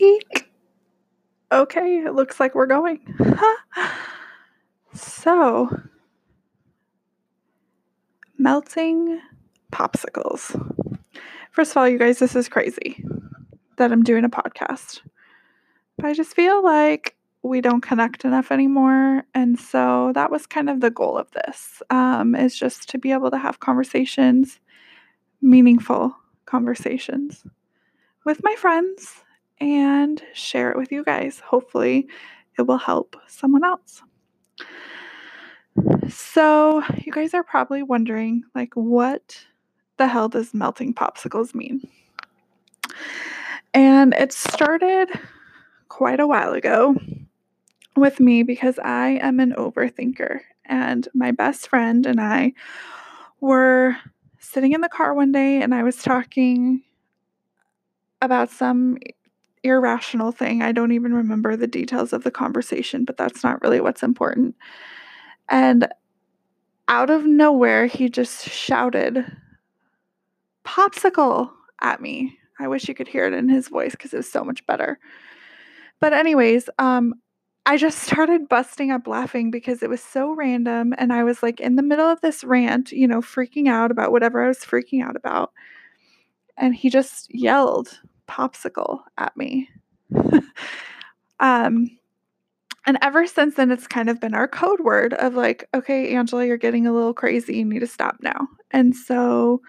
Eek. Okay, it looks like we're going. so, melting popsicles. First of all, you guys, this is crazy that I'm doing a podcast. But I just feel like we don't connect enough anymore. And so that was kind of the goal of this um, is just to be able to have conversations, meaningful conversations with my friends and share it with you guys. Hopefully, it will help someone else. So, you guys are probably wondering like what the hell does melting popsicles mean? And it started quite a while ago with me because I am an overthinker. And my best friend and I were sitting in the car one day and I was talking about some irrational thing. I don't even remember the details of the conversation, but that's not really what's important. And out of nowhere, he just shouted, Popsicle at me. I wish you could hear it in his voice because it was so much better. But, anyways, um, I just started busting up laughing because it was so random. And I was like in the middle of this rant, you know, freaking out about whatever I was freaking out about. And he just yelled popsicle at me. um, and ever since then, it's kind of been our code word of like, okay, Angela, you're getting a little crazy. You need to stop now. And so,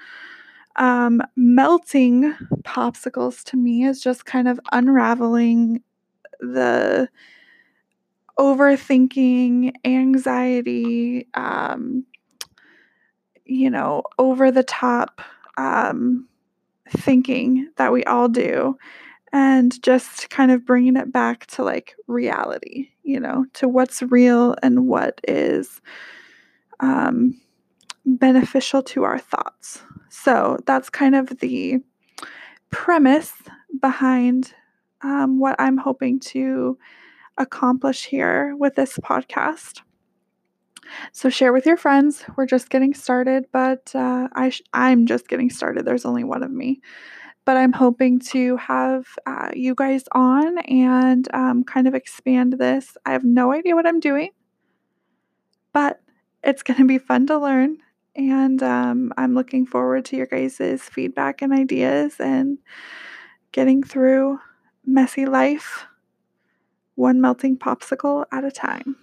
um, melting popsicles to me is just kind of unraveling the overthinking, anxiety, um, you know, over the top um, thinking that we all do, and just kind of bringing it back to like reality, you know, to what's real and what is um, beneficial to our thoughts. So that's kind of the premise behind um, what I'm hoping to accomplish here with this podcast. So share with your friends. We're just getting started, but uh, I sh- I'm just getting started. There's only one of me, but I'm hoping to have uh, you guys on and um, kind of expand this. I have no idea what I'm doing, but it's going to be fun to learn, and um, I'm looking forward to your guys' feedback and ideas and getting through messy life one melting popsicle at a time.